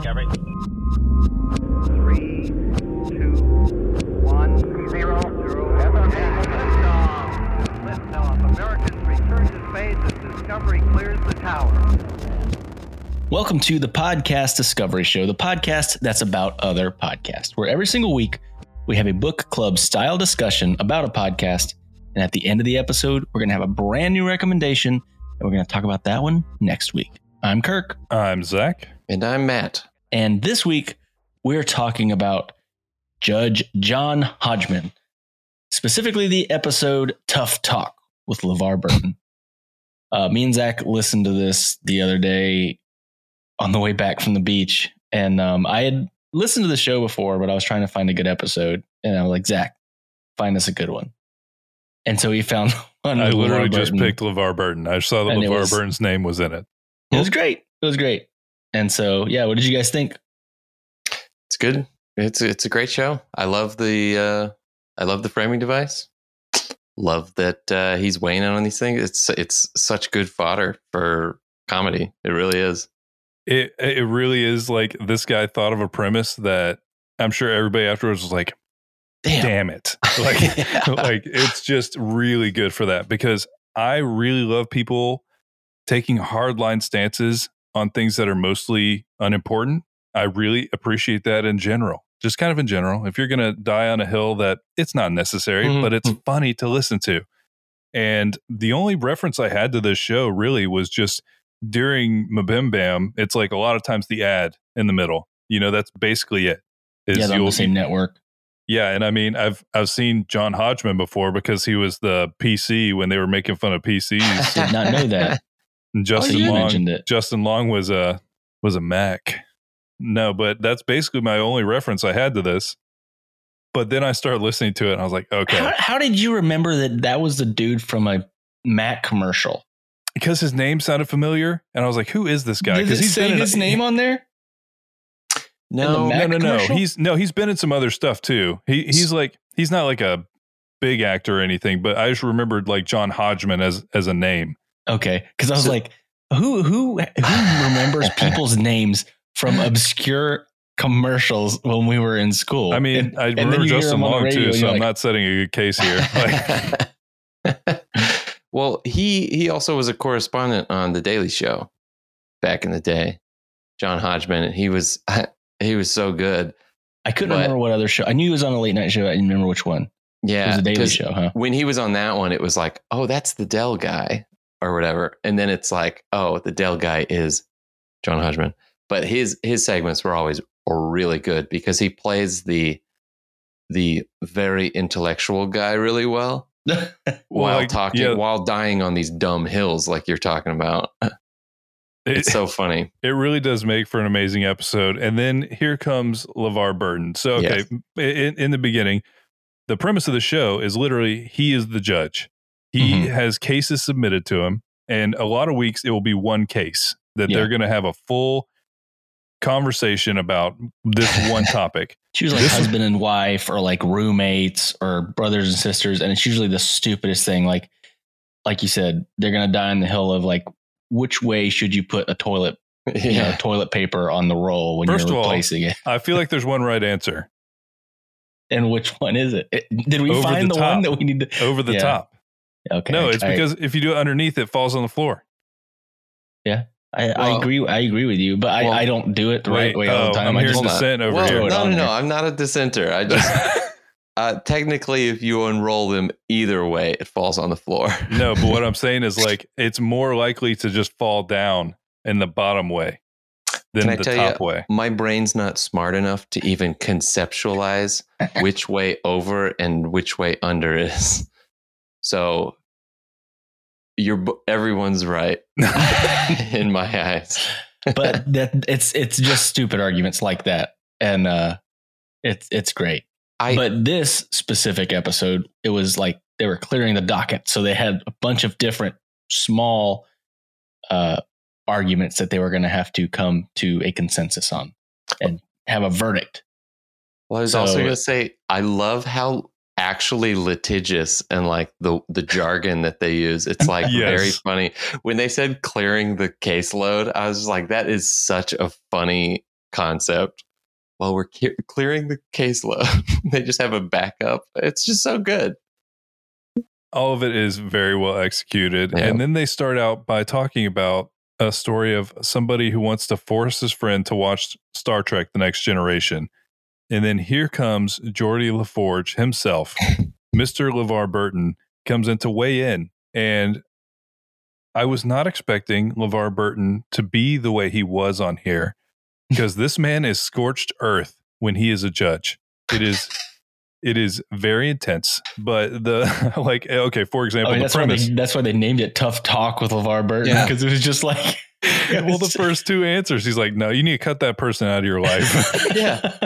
Discovery. Three, two, one, zero, zero. Liftoff. Liftoff. Americans return to space as Discovery clears the tower. Welcome to the Podcast Discovery Show, the podcast that's about other podcasts, where every single week we have a book club style discussion about a podcast. And at the end of the episode, we're going to have a brand new recommendation, and we're going to talk about that one next week. I'm Kirk. I'm Zach. And I'm Matt. And this week, we're talking about Judge John Hodgman, specifically the episode Tough Talk with LeVar Burton. Uh, me and Zach listened to this the other day on the way back from the beach. And um, I had listened to the show before, but I was trying to find a good episode. And I was like, Zach, find us a good one. And so he found one. I literally LeVar just Burton. picked LeVar Burton. I saw that And LeVar was- Burton's name was in it. It was great. It was great. And so, yeah, what did you guys think? It's good. It's it's a great show. I love the uh I love the framing device. Love that uh he's weighing in on these things. It's it's such good fodder for comedy. It really is. It it really is like this guy thought of a premise that I'm sure everybody afterwards was like, damn it. Like Yeah. like it's just really good for that because I really love people taking hardline stances on things that are mostly unimportant. I really appreciate that in general. Just kind of in general. If you're going to die on a hill that it's not necessary, Mhm. but it's funny to listen to. And the only reference I had to this show really was just during MBMBaM. It's like a lot of times the ad in the middle. You know, that's basically it. Is yeah, on you'll- the same network. yeah, and I mean, I've I've seen John Hodgman before because he was the PC when they were making fun of PCs. Did not know that. And oh, Justin Oh, Long, mentioned it. Justin Long was a was a Mac. No, but that's basically my only reference I had to this. But then I started listening to it, and I was like, okay, How, how did you remember that that was the dude from a Mac commercial? because his name sounded familiar, and I was like, who is this guy? Did Because it he's say been in his name on there? No, Mac no, no, no. commercial? He's no, he's been in some other stuff too. He he's like he's not like a big actor or anything, but I just remembered like John Hodgman as as a name. Okay, because I was So- like, who who who remembers people's names from obscure commercials when we were in school? I mean, And- I and remember Justin him on the Long too, so you're I'm like- not setting a good case here. Like, well, he he also was a correspondent on the Daily Show back in the day. John Hodgman, and he was he was so good. I couldn't but- remember what other show. I knew he was on a late night show. I didn't remember which one. It Yeah, was a Daily 'cause Show, huh? when he was on that one, it was like, oh, that's the Dell guy or whatever. And then it's like, oh, the Dell guy is John Hodgman. But his his segments were always really good because he plays the the very intellectual guy really well while like, talking yeah. while dying on these dumb hills like you're talking about. it, It's so funny. it really does make for an amazing episode. And then here comes LeVar Burton. So, okay, in, in the beginning, the premise of the show is literally he is the judge. He Mhm. has cases submitted to him, and a lot of weeks it will be one case that Yeah. they're going to have a full conversation about this one topic. She was like This- husband and wife, or like roommates, or brothers and sisters, and it's usually the stupidest thing. Like, like you said, they're gonna die on the hill of like, which way should you put a toilet, you know, toilet paper on the roll when First you're of all, replacing it? I feel like there's one right answer And which one is it? It- Did we Over find the the, one that we need to? over the Yeah. top. Okay, No, it's I- because if you do it underneath, it falls on the floor. Yeah. I, I agree. I agree with you, but I, Well, I don't do it the right way all oh, the time. I'm I hearing just dissent over well, here. No, no, no. I'm not a dissenter. I just uh, technically, if you unroll them either way, it falls on the floor. no, but what I'm saying is like it's more likely to just fall down in the bottom way than Can I the tell top you, way. my brain's not smart enough to even conceptualize which way over and which way under is. So you're everyone's right in my eyes. but that it's it's just stupid arguments like that, and uh, it's it's great. I but this specific episode, it was like they were clearing the docket, so they had a bunch of different small uh, arguments that they were going to have to come to a consensus on and have a verdict. Well, I was So- also going to say, I love how actually litigious and like the the jargon that they use. It's like Yes. very funny. When they said clearing the caseload, I was like, that is such a funny concept while we're ke- clearing the caseload. they just have a backup. It's just so good. all of it is very well executed. Yeah. And then they start out by talking about a story of somebody who wants to force his friend to watch Star Trek The Next Generation. And then here comes Geordi La Forge himself, Mr. LeVar Burton, comes in to weigh in. And I was not expecting LeVar Burton to be the way he was on here because this man is scorched earth when he is a judge. It is it is very intense, but the like eh, okay, for I example, oh, mean, the that's why premise they that's why they named it "Tough Talk" with LeVar Burton Yeah. because it was just like well, the first two answers, he's like, "No, you need to cut that person out of your life." Yeah.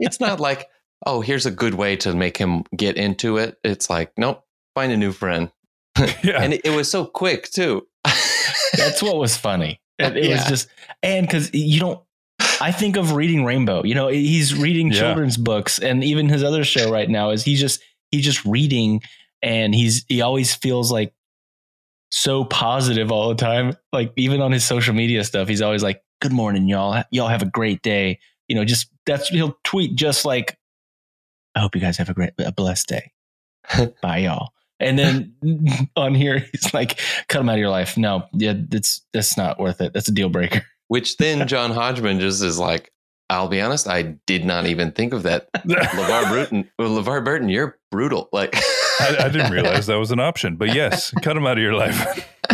It's not like, oh, here's a good way to make him get into it. It's like, nope, find a new friend. yeah, And it, it was so quick too. That's what was funny. It, it was just and because you don't. I think of reading Rainbow. You know, he's reading Yeah. children's books, and even his other show right now is he's just he's just reading, and he's he always feels like so positive all the time. Like even on his social media stuff, he's always like, "Good morning, y'all. Y'all have a great day." You know, just that's he'll tweet just like, "I hope you guys have a great, a blessed day." Bye, y'all. And then on here, he's like, "Cut him out of your life." No, yeah, that's that's not worth it. That's a deal breaker. Which then John Hodgman just is like, I'll be honest, I did not even think of that. LeVar Burton, LeVar Burton, you're brutal. Like, I, I didn't realize that was an option, but yes, cut him out of your life.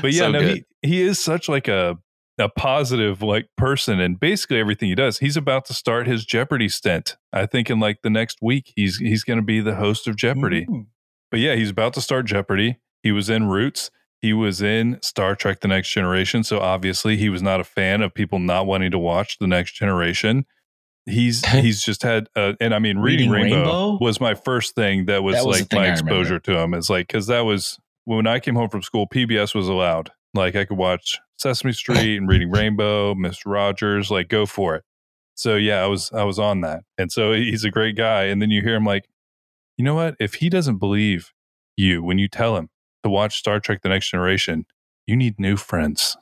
But yeah, So no, good. he, he is such like a a positive like person, and basically everything he does. He's about to start his Jeopardy stint. I think in like the next week, he's he's going to be the host of Jeopardy. Mm. But yeah, he's about to start Jeopardy. He was in Roots. He was in Star Trek: The Next Generation. So obviously, he was not a fan of people not wanting to watch The Next Generation. He's he's just had, uh, and I mean, reading, Reading Rainbow, Rainbow? was my first thing that was That was like my I remember. exposure to him. It's like because that was when I came home from school. PBS was allowed. Like I could watch Sesame Street and Reading Rainbow, miss Rogers. Like go for it. So yeah, I was I was on that, and so he's a great guy. And then you hear him like, you know what? If he doesn't believe you when you tell him to watch Star Trek: The Next Generation, you need new friends.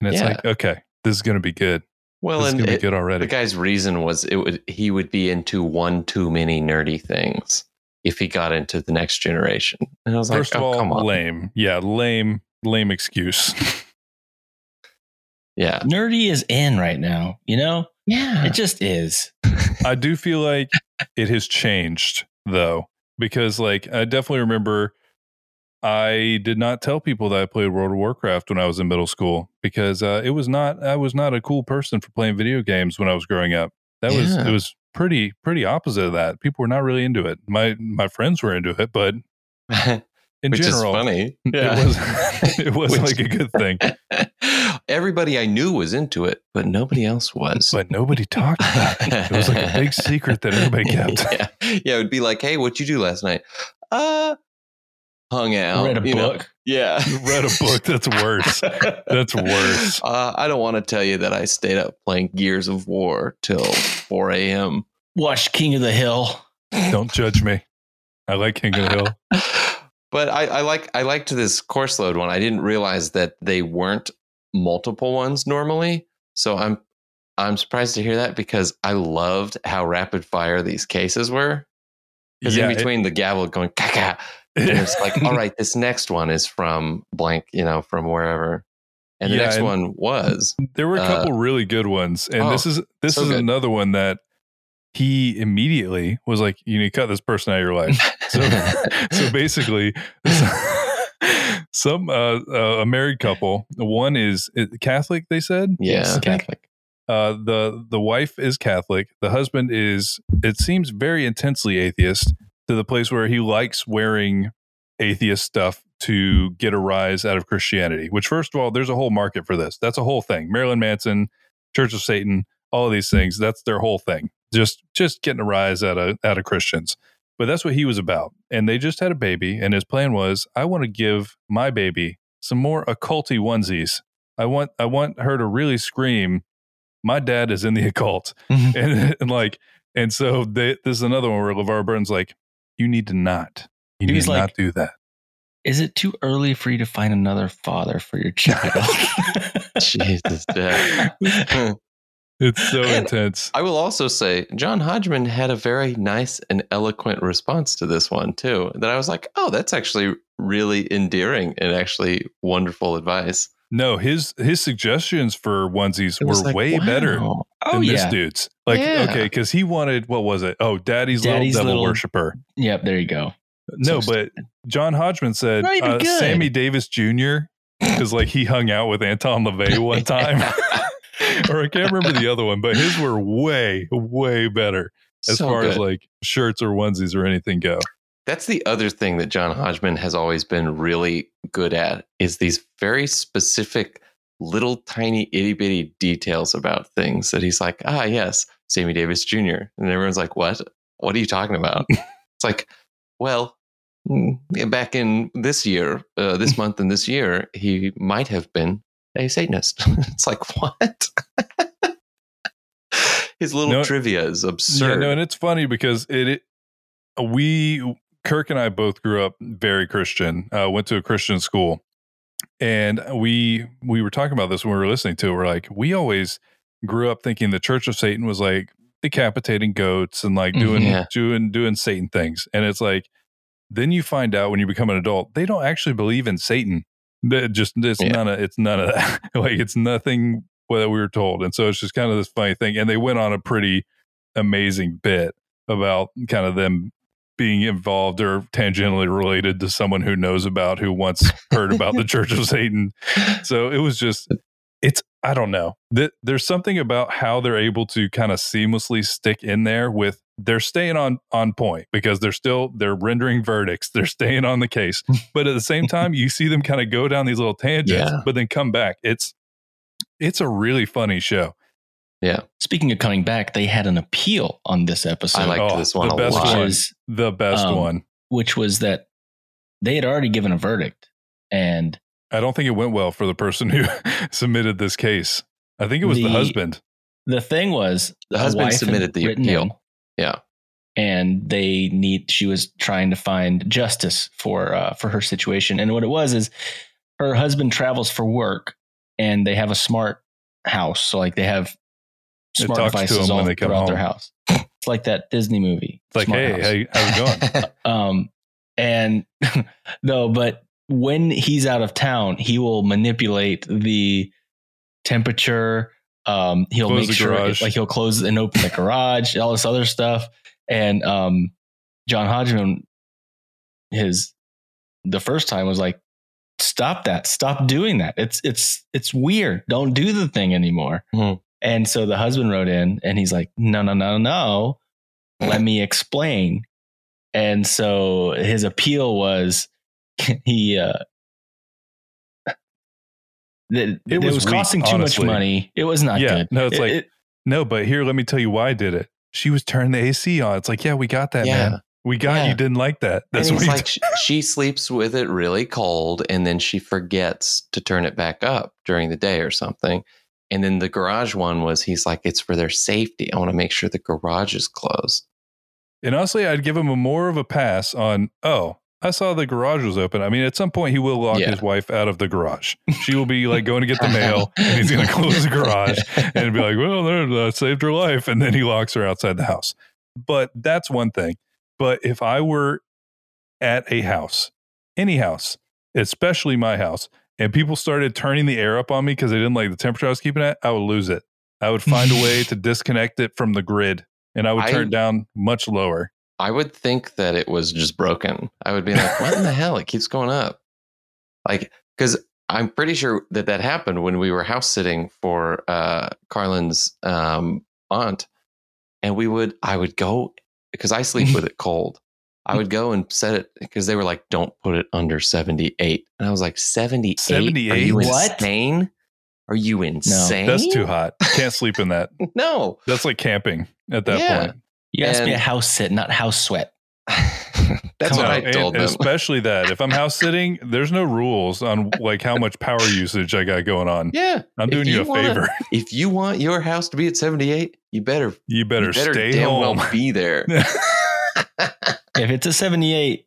And it's Yeah. like, okay, this is going to be good. Well, this and be it- good the guy's reason was it would he would be into one too many nerdy things if he got into the next generation. And I was First like, of oh, all, come on. lame. Yeah, lame, lame excuse. Yeah. Nerdy is in right now. You know, Yeah. it just is. I do feel like it has changed though, because like I definitely remember I did not tell people that I played World of Warcraft when I was in middle school because uh, it was not I was not a cool person for playing video games when I was growing up. That was it was pretty pretty opposite of that. People were not really into it. My my friends were into it, but in Which general, funny. it was it was Which- like a good thing. Everybody I knew was into it, but nobody else was. But nobody talked about it. It was like a big secret that everybody kept. yeah. yeah, it would be like, "Hey, what'd you do last night?" Uh, hung out. Read a you know? book. Yeah, Read a book. That's worse. That's worse. Uh, I don't want to tell you that I stayed up playing Gears of War till 4 a.m. Watch King of the Hill. Don't judge me. I like King of the Hill. But I, I like I liked this course load one. I didn't realize that they weren't multiple ones normally. So I'm I'm surprised to hear that because I loved how rapid fire these cases were. Because Yeah, in it- between the gavel going caca, and it's like, all right, this next one is from blank, you know, from wherever. And the Yeah, next and- one was there were a uh, couple really good ones, and this oh, is this so is good. another one that he immediately was like, "You need to cut this person out of your life." So, so basically, some uh, uh, a married couple. One is is Catholic. They said, yeah, Catholic. uh, the the wife is Catholic. The husband is, it seems, very intensely atheist to the place where he likes wearing atheist stuff to get a rise out of Christianity. Which, first of all, there's a whole market for this. That's a whole thing. Marilyn Manson, Church of Satan, all of these things. That's their whole thing. Just just getting a rise out of out of Christians. But that's what he was about. And they just had a baby, and his plan was, I want to give my baby some more occulty onesies. I want I want her to really scream my dad is in the occult mm-hmm. and, and like and so they, this is another one where levar burton's like you need to not you He need to like- not do that Is it too early for you to find another father for your child? Jesus. It's so And- intense. I will also say John Hodgman had a very nice and eloquent response to this one too. That I was like, oh, that's actually really endearing and actually wonderful advice. No, his his suggestions for onesies were like, way better. Oh than this dude's. Like, Yeah. okay, because he wanted what was it? Oh, Daddy's, Daddy's little devil little- worshiper. Yep. There you go. No, So but John Hodgman said uh. Sammy Davis Jr. because like he hung out with Anton LaVey one time, or I can't remember the other one, but his were way way better as So far as like shirts or onesies or anything go. That's the other thing that John Hodgman has always been really good at is these very specific little tiny itty bitty details about things that he's like, ah, yes, Sammy Davis Jr. And everyone's like, what? What are you talking about? it's like, well, mm, back in this year, uh, this month and this year, he might have been a Satanist. it's like, what? His little No, trivia is Yeah, absurd. no, and it's funny because it, it we Kirk and I both grew up very Christian. Uh, went to a Christian school, and we we were talking about this when we were listening to it. We're like, we always grew up thinking the Church of Satan was like decapitating goats and like doing Yeah. doing doing Satan things, and it's like then you find out when you become an adult they don't actually believe in Satan. That just it's Yeah. none of it's none of that. like it's nothing that we were told, and so it's just kind of this funny thing. And they went on a pretty amazing bit about kind of them being involved or tangentially related to someone who knows about who once heard about the Church of Satan. So it was just it's I don't know. Th- There's something about how they're able to kind of seamlessly stick in there with they're staying on on point because they're still they're rendering verdicts. They're staying on the case. But at the same time, you see them kind of go down these little tangents, Yeah. but then come back. It's it's a really funny show. Speaking of coming back, they had an appeal on this episode, I liked Oh, this one the a best lot. which one. is The best Um, one. which was that they had already given a verdict, and I don't think it went well for the person who submitted this case. I think it was the, The- husband. the thing was The husband submitted the appeal. in, Yeah. and they need. She was trying to find justice for uh, for her situation, and what it was is her husband travels for work, and they have a smart house, so like they have It smart talks to devices them when all they come throughout their house. It's like that Disney movie. It's like, Smart hey, House. hey, how's it going? Um, and no, but when he's out of town, he will manipulate the temperature. Um, he'll Close make sure, garage. like, he'll close and open the garage, all this other stuff. And um, John Hodgman, his the first time was like, "Stop that! Stop doing that! It's it's it's weird. Don't do the thing anymore." Hmm. And so the husband wrote in, and he's like, "No, no, no, no. Let me explain." And so his appeal was he uh that It it, was was, weak, costing too honestly. much money. It was not Yeah, good. no, it's It- like- it- no, but here, let me tell you why I did it. She was turning the AC on. It's like, yeah, we got that, Yeah. man. We got Yeah. you didn't like that. That's what like she, she sleeps with it really cold and then she forgets to turn it back up during the day or something. And then the garage one was he's like, it's for their safety. I want to make sure the garage is closed. And honestly, I'd give him a more of a pass on, oh, I saw the garage was open. I mean, at some point, he will lock Yeah. his wife out of the garage. She will be like going to get the mail, and he's going to close the garage and be like, well, there, that saved her life. And then he locks her outside the house. But that's one thing. But if I were at a house, any house, especially my house, and people started turning the air up on me because they didn't like the temperature I was keeping at, I would lose it. I would find a way to disconnect it from the grid and I would I- turn it down much lower. I would think that it was just broken. I would be like, what in the hell? It keeps going up. Like, because I'm pretty sure that that happened when we were house sitting for uh, Carlin's um, aunt. And we would, I would go, because I sleep with it cold. I would go and set it because they were like, don't put it under 78. And I was like, 78? Are you What? insane? Are you insane? That's too hot. Can't sleep in that. No. That's like camping at that Yeah. point. you has to be a house sit, not house sweat. That's Come what on. I And them. Especially that. If I'm house sitting, there's no rules on like how much power usage I got going on. Yeah. I'm doing you, you a wanna- favor. if you want your house to be at 78, you better, You better, you better stay damn home. well be there. If it's a 78,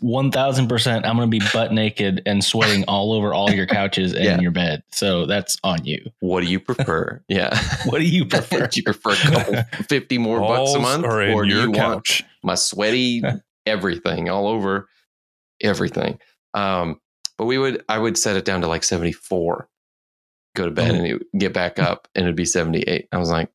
one thousand percent, I'm going to be butt naked and sweating all over all your couches and Yeah. your bed. So that's on you. What do you prefer? Yeah. What do you prefer? do you prefer a couple fifty more bucks a month, are in or do your you want my sweaty everything all over everything? Um, but we would, I would set it down to like seventy four. Go to bed Oh. and it get back up, and it'd be seventy eight. I was like,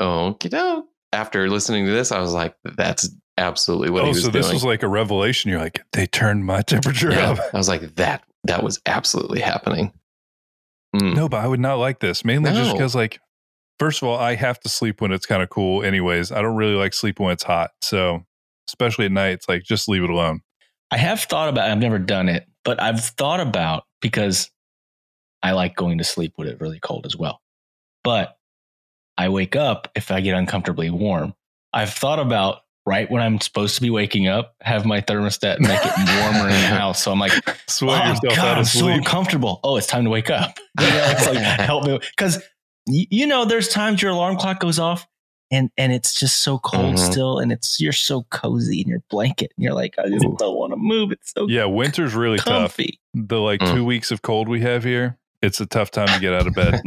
oh, know. After listening to this, I was like, that's absolutely what oh, he was so this doing. was like a revelation. You're like, they turned my temperature yeah, up. I was like, that that was absolutely happening. Mm. No, but I would not like this mainly just because, like, first of all, I have to sleep when it's kind of cool. Anyways, I don't really like sleeping when it's hot. So, especially at night, it's like just leave it alone. I have thought about. I've never done it, but I've thought about because I like going to sleep when it's really cold as well. But I wake up if I get uncomfortably warm. I've thought about right when I'm supposed to be waking up, have my thermostat make it warmer in the house. So I'm like, Sweat oh yourself God, out I'm of so sleep. uncomfortable. Oh, it's time to wake up. You know, it's like help me because you know there's times your alarm clock goes off and and it's just so cold Mhm. still and it's you're so cozy in your blanket and you're like I just Ooh. don't want to move. It's so yeah, winter's really tough. comfy. The like Mm. two weeks of cold we have here, it's a tough time to get out of bed.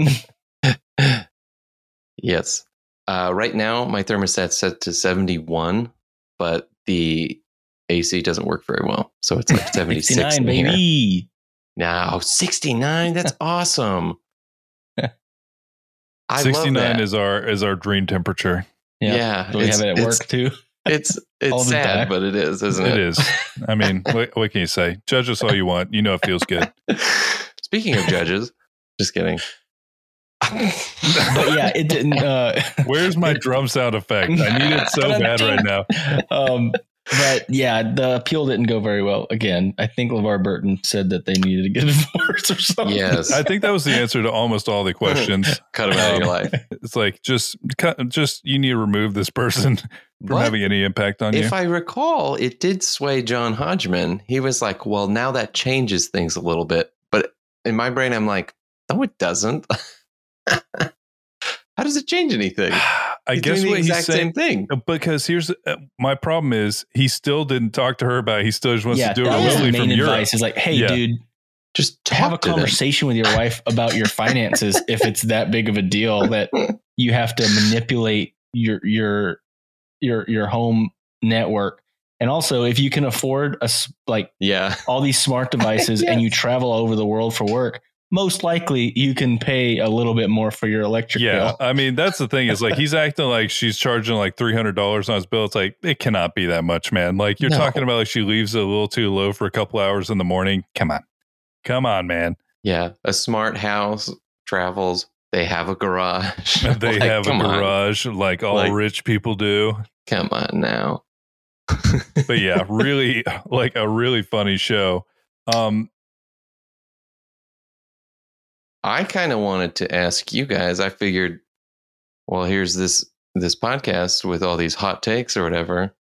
Yes. Uh, right now, my thermostat's set to 71, but the AC doesn't work very well. So it's like 76 69, in here. Now, 69, that's awesome. I love 69 that. is our is our dream temperature. Yeah. yeah. Do we have it at work too? It's it's sad, time. but it is, isn't it? It is. I mean, what, what can you say? Judge us all you want. You know it feels good. Speaking of judges, just kidding. But yeah, it didn't. Uh, Where's my drum sound effect? I need it so bad right now. um, but yeah, the appeal didn't go very well. Again, I think LeVar Burton said that they needed to get a divorce or something. yes. I think that was the answer to almost all the questions. Cut him out of your Um, life. It's like just cut, just you need to remove this person from But having any impact on you. if I recall, it did sway John Hodgman. He was like, well, now that changes things a little bit. But in my brain, I'm like, no, it doesn't. How does it change anything? I He's guess doing the what he's exact saying same thing. because here's uh, my problem is he still didn't talk to her about it. He still just wants yeah, to do it that remotely main from Europe. advice. Is like, hey, Yeah. dude, Just talk have a to them. conversation with your wife about your finances if it's that big of a deal that you have to manipulate your your your your home network and also if you can afford a like Yeah. all these smart devices and you travel over the world for work most likely you can pay a little bit more for your electric Yeah, bill I mean that's the thing is like he's acting like she's charging like three hundred dollars on his bill. It's like it cannot be that much, man. Like you're No. talking about like she leaves it a little too low for a couple hours in the morning. Come on, come on, man. Yeah. A smart house travels. They have a garage. They Like, have a come on. garage like all Like- rich people do. Come on now. But yeah, really like a really funny show. Um, I kind of wanted to ask you guys. I figured, well, here's this this podcast with all these hot takes or whatever.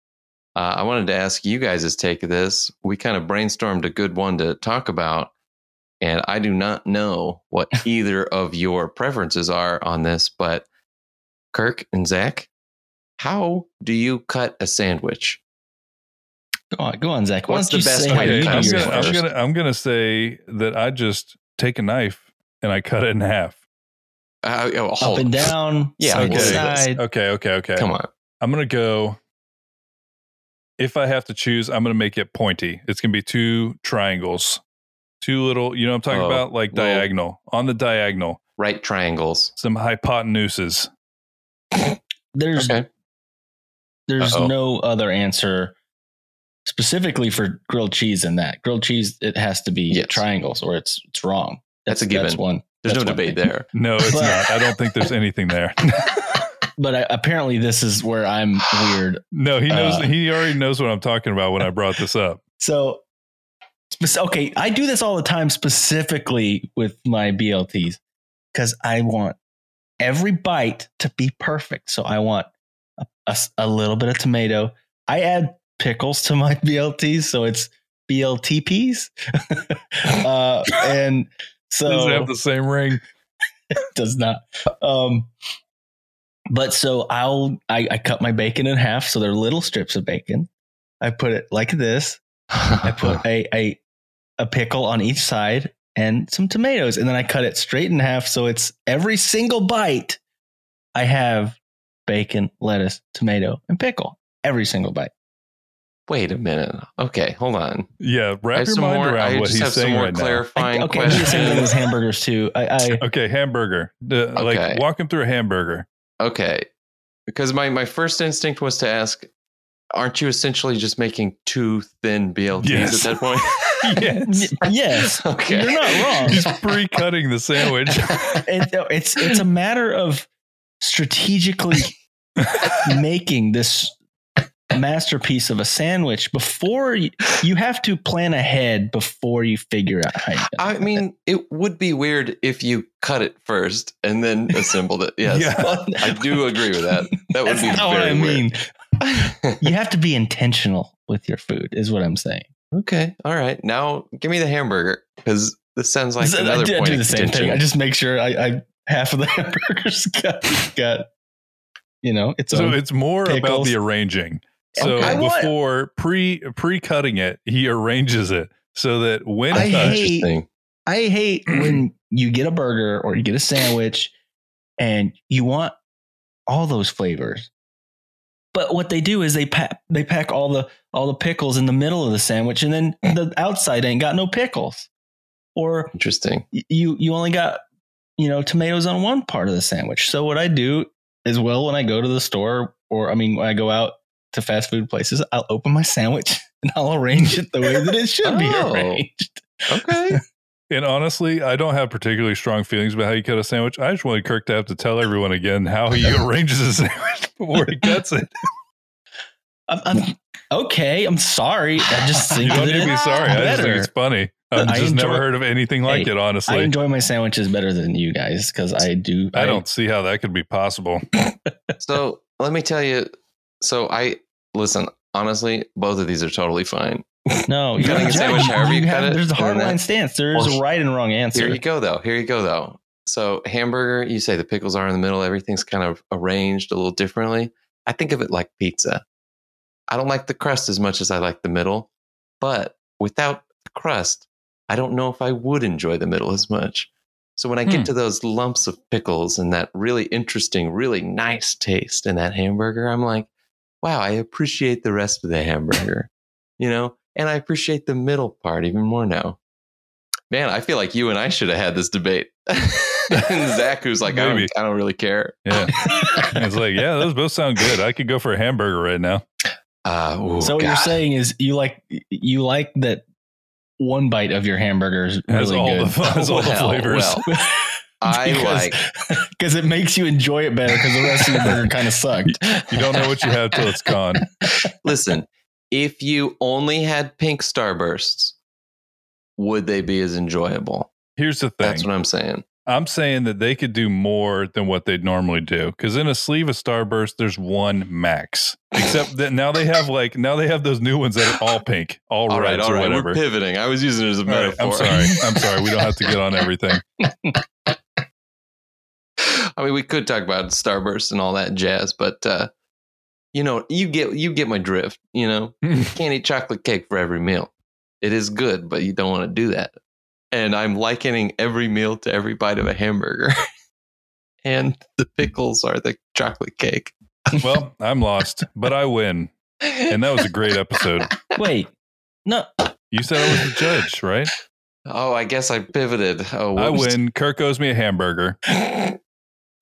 Uh, I wanted to ask you guys' take of this. We kind of brainstormed a good one to talk about, and I do not know what either of your preferences are on this. But Kirk and Zach, how do you cut a sandwich? go on go on zach What's the best way to cut a yours I'm, gonna, I'm gonna I'm gonna say that I just take a knife and I cut it in half. Uh, oh, up and down Yeah, side we'll to do this. side Okay, okay, okay. Come on. I'm gonna go. If I have to choose, I'm gonna make it pointy. It's gonna be two triangles, two little. You know what I'm talking Oh, about, like well- diagonal on the diagonal, Right triangles. some hypotenuses. there's Okay. there's Uh-oh. no other answer specifically for grilled cheese in that grilled cheese it has to be Yes. triangles or it's it's wrong That's a given. one There's that's no one debate thing. there. No, it's But- not. I don't think there's anything there. but I, apparently this is where i'm weird no, he knows. Uh, he already knows what I'm talking about when I brought this up. so okay i do this all the time specifically with my blts because i want every bite to be perfect so i want a little bit of tomato i add pickles to my blts so it's bltps uh, and so Does it have the same ring? does not. Um, but so I'll I, I cut my bacon in half, so they're little strips of bacon. I put it like this. I put a, a a pickle on each side and some tomatoes, and then I cut it straight in half. So it's every single bite. I have bacon, lettuce, tomato, and pickle. Every single bite. Wait a minute. Okay, hold on. Yeah, I wrap have your some mind more. around I what just he's have some saying more right now. clarifying I, okay, I do the same thing questions. hamburgers too. I, I Okay, hamburger. The- Okay. Like walk him through a hamburger. Okay, because my my first instinct was to ask, aren't you essentially just making two thin BLTs Yes. at that point? yes. Yes, Okay. you're not wrong. He's pre-cutting the sandwich. it, it's it's a matter of strategically making this masterpiece of a sandwich before you, you have to plan ahead before you figure out how you I mean, it would be weird if you cut it first and then assembled it. Yes, Yeah. I do agree with that. That would That's be not what I mean. weird. You have to be intentional with your food, is what I'm saying. okay, all right. Now give me the hamburger because this sounds like So I another do, I point do the same thing. I just make sure I, I half of the hamburgers got got you know it's So it's more about the arranging. So I want- before pre pre cutting it, he arranges it so that when I touched, hate- I hate when you get a burger or you get a sandwich and you want all those flavors. But what they do is they pack they pack all the all the pickles in the middle of the sandwich and then the outside ain't got no pickles. Or Interesting. you you only got you know tomatoes on one part of the sandwich. So what I do as well when I go to the store or I mean when I go out to fast food places, I'll open my sandwich and I'll arrange it the way that it should be Oh. arranged. Okay. and honestly, I don't have particularly strong feelings about how you cut a sandwich. I just wanted Kirk to have to tell everyone again how he arranges a sandwich before he cuts it. I'm, I'm okay. I'm sorry. I just think You don't need to be it's sorry. I just think it's funny. I've I just never heard of anything like Hey, it, Honestly, I enjoy my sandwiches better than you guys because I do. I don't see how that could be possible. So let me tell you. So I listen. Honestly, both of these are totally fine. No, you're a a sandwich however you cut have, it, There's a hard line that- stance. There is Or- a right and wrong answer. Here you go, though. Here you go, though. So hamburger, you say the pickles are in the middle. Everything's kind of arranged a little differently. I think of it like pizza. I don't like the crust as much as I like the middle, but without the crust, I don't know if I would enjoy the middle as much. So when I get Hmm. to those lumps of pickles and that really interesting, really nice taste in that hamburger, I'm like, wow, I appreciate the rest of the hamburger, you know, and I appreciate the middle part even more now. Man, I feel like you and I should have had this debate. and Zach, who's like, I don't, I don't really care. Yeah. it's like, yeah, those both sound good. I could go for a hamburger right now. Uh, ooh, so what you're saying is you like you like that one bite of your hamburger is Has really all good. the has all the flavors. well. I like because it makes you enjoy it better because the rest of your burger kind of sucked. You don't know what you have till it's gone. Listen, if you only had pink starbursts, would they be as enjoyable? Here's the thing. That's what I'm saying. I'm saying that they could do more than what they'd normally do. Because in a sleeve of Starburst, there's one max. Except that now they have like now they have those new ones that are all pink, all, All right, reds all or right. whatever. We're pivoting. I was using it as a All right, metaphor. I'm sorry. I'm sorry. We don't have to get on everything. I mean, we could talk about Starburst and all that jazz, but uh, you know, you get you get my drift. You know, you can't eat chocolate cake for every meal. It is good, but you don't want to do that. And I'm likening every meal to every bite of a hamburger, and the pickles are the chocolate cake. well, I'm lost, but I win. And that was a great episode. Wait, no, You said I was the judge, right? Oh, I guess I pivoted. Oh, I win. Kirk owes me a hamburger.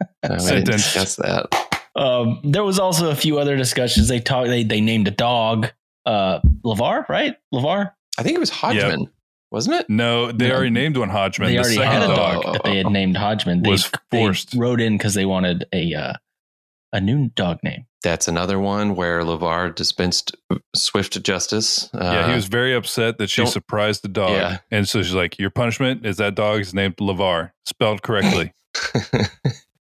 We didn't Sentence. discuss that. Um, there was also a few other discussions. They talked. They they named a dog, uh, LeVar, right? LeVar. I think it was Hodgman, wasn't it? No, they No. already named one Hodgman. they the already second had a dog. dog that they had named Hodgman. They, Was they forced. wrote in because they wanted a uh, a new dog name. That's another one where LeVar dispensed swift justice. Uh, Yeah, he was very upset that she surprised the dog. Yeah. And so she's like, Your punishment is that dog is named LeVar, spelled correctly.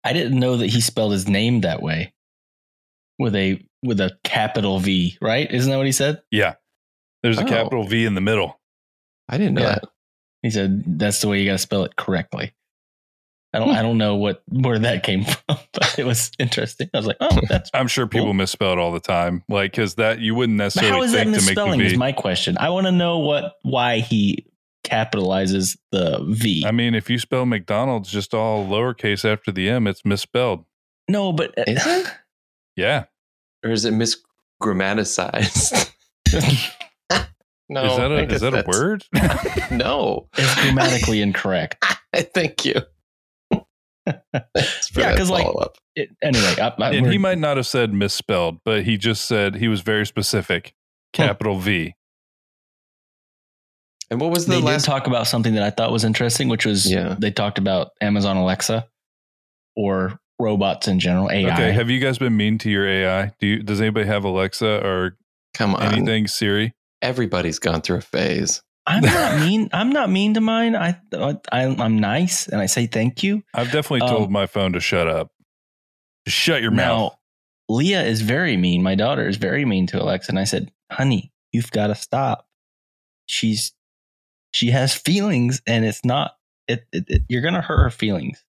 I didn't know that he spelled his name that way, with a with a capital V. Right? Isn't that what he said? yeah. There's a Oh. capital V in the middle. I didn't know Yeah. that. He said that's the way you got to spell it correctly. I don't I hmm. don't know what where that came from, but it was interesting. I was like, oh, that's. I'm sure people Cool. misspell it all the time, like because that you wouldn't But necessarily how is that think to make misspelling? Is my question. I want to know what why he capitalizes the V. I mean, if you spell McDonald's just all lowercase after the M, it's misspelled. no, but uh, Is it? Yeah, Or is it misgrammaticized? no. is that I a guess is that a word? no. it's grammatically incorrect. Thank you. Thanks Yeah, that 'cause, like, follow-up. It, anyway, I, I, and he might not have said misspelled, but he just said he was very specific. Capital V. And what was the they last did talk about something that I thought was interesting, which was Yeah. they talked about Amazon Alexa or robots in general, AI. Okay, have you guys been mean to your AI? Do you, does anybody have Alexa or Come on. anything Siri? Everybody's gone through a phase. I'm not mean. I'm not mean to mine. I, I I'm nice and I say thank you. I've definitely Um, told my phone to shut up. Just shut your now, mouth. Leah is very mean. My daughter is very mean to Alexa, and I said, "Honey, you've got to stop. She's she has feelings, and it's not. It, it, it- you're gonna hurt her feelings."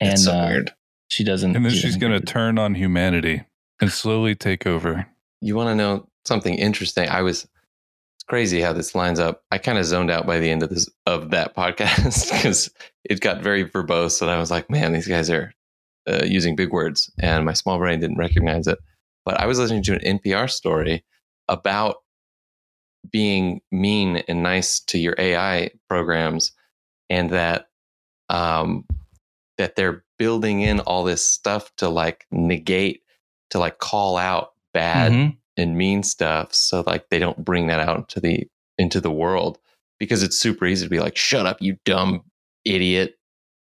And so uh, weird. she doesn't. And then she she's going to it. turn on humanity and slowly take over. You want to know something interesting? I was it's crazy how this lines up. I kind of zoned out by the end of this of that podcast because it got very verbose, and I was like, "Man, these guys are uh, using big words," and my small brain didn't recognize it. But I was listening to an NPR story about being mean and nice to your AI programs, and that um, that they're building in all this stuff to like negate, to like call out bad Mhm. and mean stuff so like they don't bring that out into the into the world because it's super easy to be like shut up you dumb idiot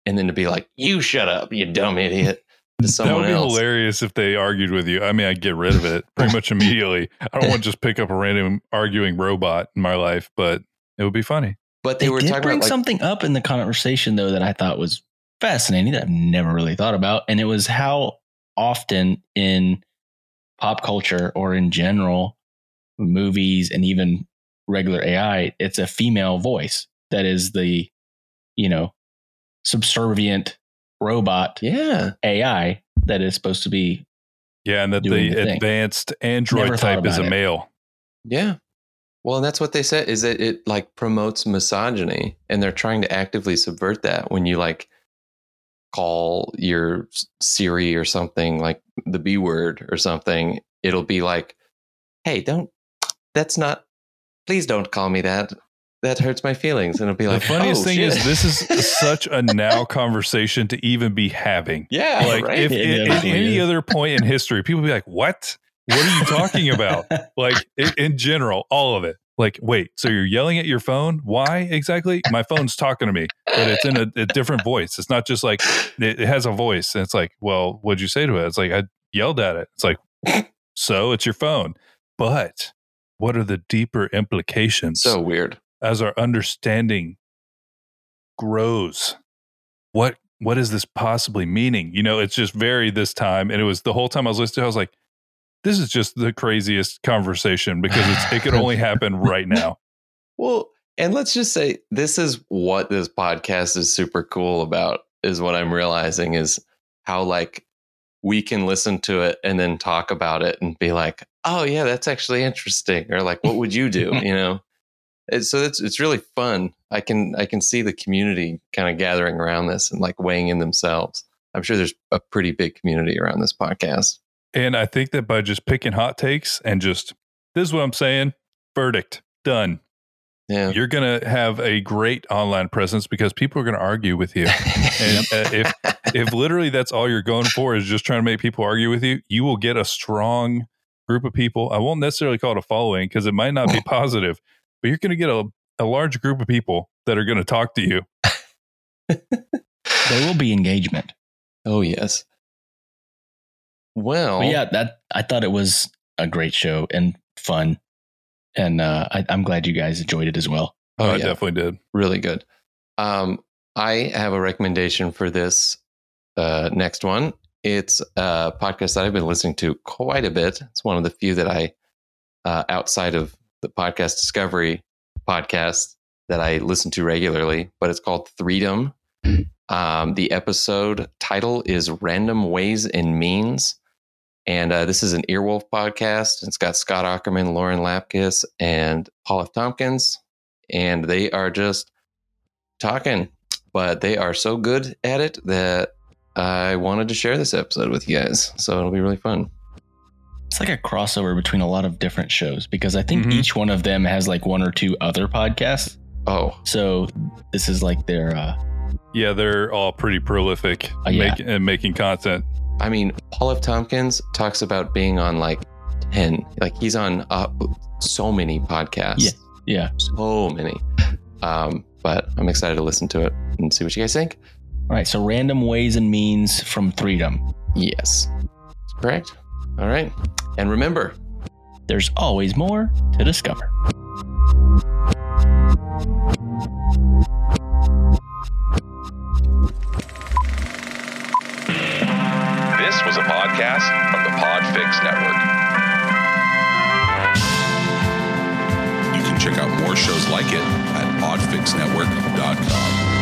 and then to be like you shut up you dumb idiot to That someone would be else hilarious if they argued with you. I mean, I'd get rid of it pretty much immediately. I don't want to just pick up a random arguing robot in my life, but it would be funny. but they, They, were did talking bring about like something up in the conversation though that I thought was fascinating that I've never really thought about, and it was how often in pop culture or in general movies and even regular AI, it's a female voice that is the you know subservient robot yeah AI that is supposed to be Yeah, and that the the advanced Android thought type is a it. male. yeah well and that's what they said is that it like promotes misogyny and they're trying to actively subvert that when you like call your Siri or something like the B word or something, it'll be like, hey, don't, that's not, please don't call me that. That hurts my feelings. And it'll be like, the funniest "Oh, thing shit." is, this is such a now conversation to even be having. yeah, Like, right. if It in, in any is. other point in history, people be like, "What? What are you talking about?" like in, in general, all of it. Like, wait, so you're yelling at your phone? Why exactly? My phone's talking to me, but it's in a, a different voice. It's not just like it, it has a voice. And it's like, well, what'd you say to it? It's like I yelled at it. It's like, so it's your phone. But what are the deeper implications so weird. As our understanding grows? What what is this possibly meaning? You know, it's just very this time, and it was the whole time I was listening. I was like, this is just the craziest conversation because it's it could only happen right now. Well, and let's just say this is what this podcast is super cool about is what I'm realizing is how like we can listen to it and then talk about it and be like, "Oh yeah, that's actually interesting." Or like, "What would you do?" you know. It's, so it's it's really fun. I can I can see the community kind of gathering around this and like weighing in themselves. I'm sure there's a pretty big community around this podcast. And I think that by just picking hot takes and just this is what I'm saying, verdict done. Yeah. You're gonna have a great online presence because people are gonna argue with you. And uh, if if literally that's all you're going for is just trying to make people argue with you, you will get a strong group of people. I won't necessarily call it a following because it might not be positive, but you're going to get a, a large group of people that are going to talk to you. there will be engagement. oh yes. Well, But yeah, that I thought it was a great show and fun, and uh, I, I'm glad you guys enjoyed it as well. Oh, I yeah. definitely did. really good. Um, I have a recommendation for this uh, next one. It's a podcast that I've been listening to quite a bit. It's one of the few that I, uh, outside of the podcast Discovery podcast, that I listen to regularly. But it's called Threedom, Um, the episode title is Random Ways and Means. And uh, this is an Earwolf podcast. It's got Scott Aukerman, Lauren Lapkus, and Paul F. Tompkins. And they are just talking, but they are so good at it that I wanted to share this episode with you guys. So it'll be really fun. It's like a crossover between a lot of different shows because I think Mhm. each one of them has like one or two other podcasts. Oh, So this is like their uh Yeah, they're all pretty prolific Oh, yeah. make, and making content. I mean, Paul F. Tompkins talks about being on like 10, like he's on uh, so many podcasts. Yeah. yeah. So many. Um, but I'm excited to listen to it and see what you guys think. All right. So random ways and means from Threedom. Yes. Correct. All right. And remember, There's always more to discover. This was a podcast from the Podfix Network. You can check out more shows like it at podfixnetwork.com.